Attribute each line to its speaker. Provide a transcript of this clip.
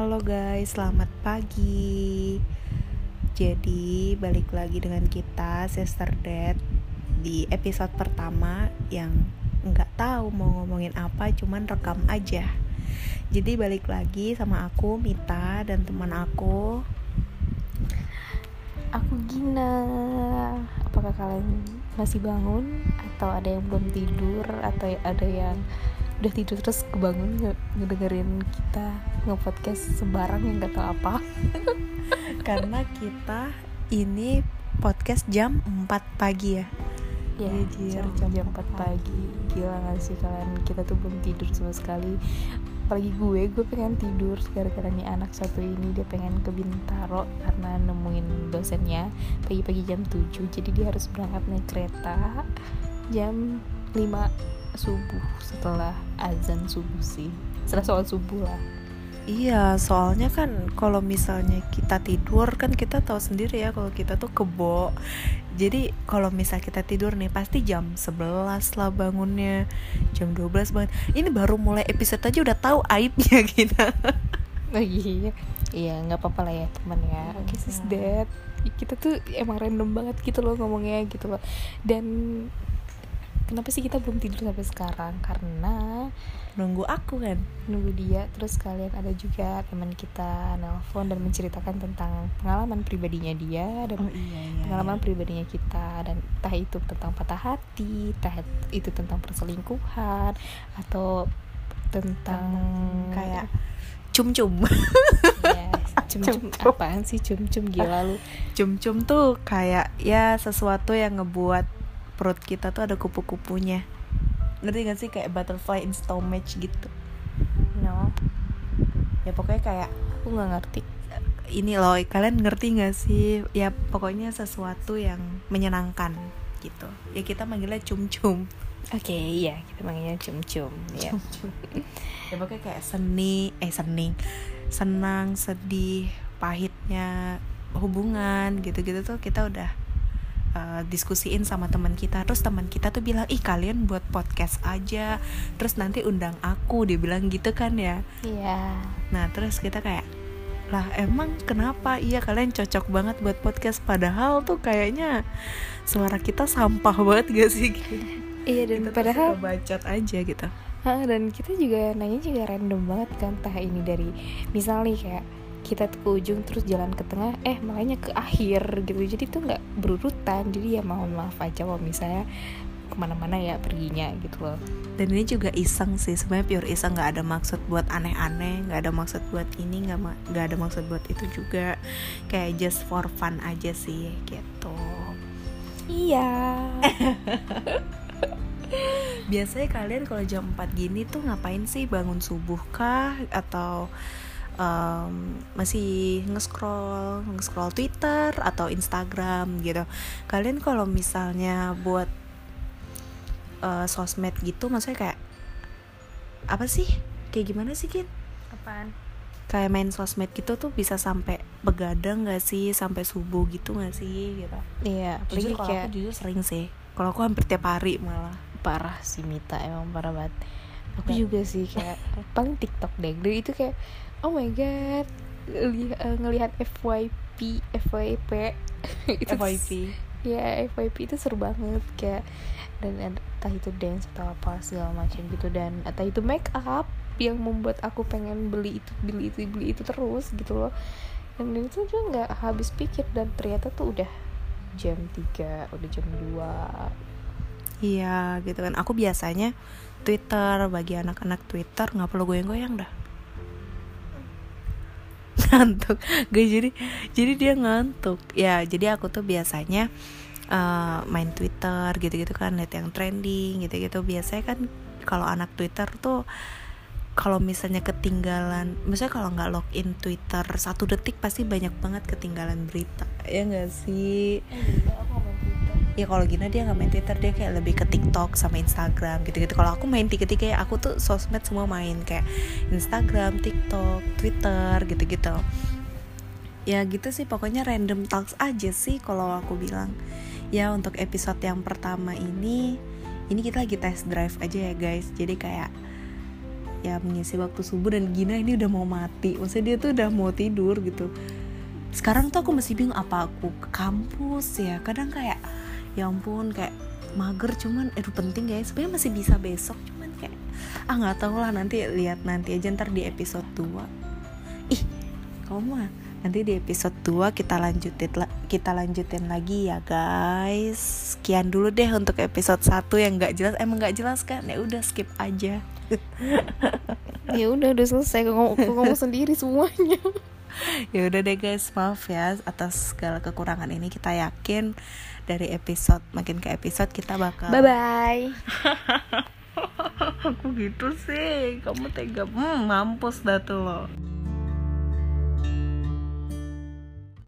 Speaker 1: Halo guys, selamat pagi. Jadi balik lagi dengan kita Sister Dad di episode pertama yang nggak tahu mau ngomongin apa, cuman rekam aja. Jadi balik lagi sama aku Mita dan teman aku.
Speaker 2: Aku Gina. Apakah kalian masih bangun atau ada yang belum tidur atau ada yang udah tidur terus kebangun ngedengerin kita nge-podcast sembarang yang gak tau apa.
Speaker 1: Karena kita ini podcast jam 4 pagi ya.
Speaker 2: ya
Speaker 1: Iya,
Speaker 2: jam, jam 4 pagi. gila gak sih kalian? Kita tuh belum tidur sama sekali. Apalagi gue gue pengen tidur gara-gara nih anak satu ini dia pengen ke Bintaro karena nemuin dosennya pagi-pagi jam 7 jadi dia harus berangkat naik kereta jam 5 subuh setelah azan subuh sih setelah sholat subuh lah
Speaker 1: Iya, soalnya kan kalau misalnya kita tidur kan kita tahu sendiri ya kalau kita tuh kebo. Jadi kalau misal kita tidur nih pasti jam 11 lah bangunnya, jam 12 banget. Ini baru mulai episode aja udah tahu aibnya kita.
Speaker 2: oh iya iya nggak apa-apa lah ya teman ya oke sis
Speaker 1: Iya.
Speaker 2: dad kita tuh emang random banget gitu loh ngomongnya gitu loh dan kenapa sih kita belum tidur sampai sekarang? Karena
Speaker 1: Nunggu aku kan.
Speaker 2: nunggu dia. Terus kalian ada juga teman kita nelpon dan menceritakan tentang pengalaman pribadinya dia dan
Speaker 1: iya
Speaker 2: pengalaman pribadinya kita. Dan entah itu tentang patah hati entah itu tentang perselingkuhan atau tentang
Speaker 1: kayak cum-cum.
Speaker 2: ya cum-cum.
Speaker 1: Cum-cum.
Speaker 2: apaan sih cum-cum? Gila lu.
Speaker 1: Cum-cum tuh kayak ya sesuatu yang ngebuat perut kita tuh ada kupu-kupunya. Ngerti gak sih? Kayak butterfly in stomach gitu.
Speaker 2: no
Speaker 1: Ya pokoknya kayak
Speaker 2: aku nggak ngerti.
Speaker 1: Ini loh kalian ngerti gak sih? Ya pokoknya sesuatu yang menyenangkan gitu. Ya kita manggilnya cum-cum.
Speaker 2: Oke iya kita manggilnya cum-cum ya
Speaker 1: ya pokoknya kayak seni eh seni. Senang sedih pahitnya hubungan gitu-gitu tuh kita udah uh, diskusiin sama teman kita. Terus teman kita tuh bilang ih kalian buat podcast aja. Terus nanti undang aku. Dia bilang gitu kan ya.
Speaker 2: Iya.
Speaker 1: Nah terus kita kayak lah emang kenapa? Iya kalian cocok banget buat podcast. Padahal tuh kayaknya suara kita sampah banget gak sih?
Speaker 2: Iya dan
Speaker 1: Kita
Speaker 2: padahal
Speaker 1: bacot aja gitu.
Speaker 2: Dan kita juga nanya juga random banget kan entah ini dari misalnya kayak kita tuh ke ujung terus jalan ke tengah eh makanya ke akhir gitu. Jadi tuh nggak berurutan. Jadi ya mohon maaf aja kalau misalnya ke mana-mana ya perginya gitu loh.
Speaker 1: Dan ini juga iseng sih. Sebenarnya pure iseng. Nggak ada maksud buat aneh-aneh. Nggak ada maksud buat ini. Nggak ma- nggak ada maksud buat itu juga. Kayak just for fun aja sih gitu.
Speaker 2: Iya.
Speaker 1: Biasanya kalian kalau jam 4 gini tuh ngapain sih? Bangun subuh kah? Atau em, masih nge-scroll nge-scroll Twitter atau Instagram gitu. Kalian kalau misalnya buat eh, sosmed gitu maksudnya kayak apa sih? Kayak gimana sih Kit?
Speaker 2: apaan?
Speaker 1: Kayak main sosmed gitu tuh bisa sampai begadang gak sih? Sampai subuh gitu gak sih? Gitu.
Speaker 2: Iya
Speaker 1: jujur kalau
Speaker 2: kayak
Speaker 1: aku jujur sering sih. Kalau aku hampir tiap hari malah.
Speaker 2: Parah sih Mita emang parah banget. Aku
Speaker 1: Dan-
Speaker 2: juga sih kayak paling TikTok deh. Itu kayak oh my god. Ngeli- eh, ngelihat FYP FYP itu
Speaker 1: FYP
Speaker 2: ya FYP itu seru banget kayak dan entah itu dance atau apa segala macam gitu dan atau itu make up yang membuat aku pengen beli itu beli itu beli itu terus gitu loh. Dan itu juga nggak habis pikir dan ternyata tuh udah jam 3 udah jam 2
Speaker 1: Iya gitu kan. Aku biasanya Twitter Bagi anak-anak Twitter nggak perlu goyang-goyang dah Ngantuk. Gak jadi Jadi dia ngantuk. Ya jadi aku tuh biasanya eh, Main Twitter gitu-gitu kan Lihat yang trending gitu-gitu. Biasanya kan Kalau anak Twitter tuh kalau misalnya ketinggalan, misalnya kalau nggak login Twitter satu detik pasti banyak banget ketinggalan berita, ya nggak sih? Ya kalau Gina dia nggak main Twitter dia kayak lebih ke TikTok sama Instagram gitu-gitu. Kalau aku main tiga-tiga ya aku tuh sosmed semua main kayak Instagram TikTok Twitter gitu-gitu. Ya gitu sih pokoknya random talks aja sih kalau aku bilang. Ya untuk episode yang pertama ini ini kita lagi test drive aja ya guys. Jadi kayak ya mengisi waktu subuh dan Gina ini udah mau mati. Maksudnya dia tuh udah mau tidur gitu. Sekarang tuh aku masih bingung apa aku ke kampus ya? Kadang kayak ya ampun kayak mager cuman. Itu penting ya sebenarnya masih bisa besok cuman kayak ah nggak tahu lah nanti lihat nanti aja ntar di episode 2 ih kamu mah nanti di episode 2 kita lanjutin kita lanjutin lagi ya guys. Sekian dulu deh untuk episode 1 yang nggak jelas emang nggak jelas kan? Ya udah skip aja.
Speaker 2: Ya udah udah selesai ngomong, ngomong sendiri semuanya
Speaker 1: ya udah deh guys. Maaf ya atas segala kekurangan ini. Kita yakin dari episode makin ke episode kita bakal
Speaker 2: bye bye
Speaker 1: aku gitu sih. Kamu tega. Hmm, mampus dah tuh lo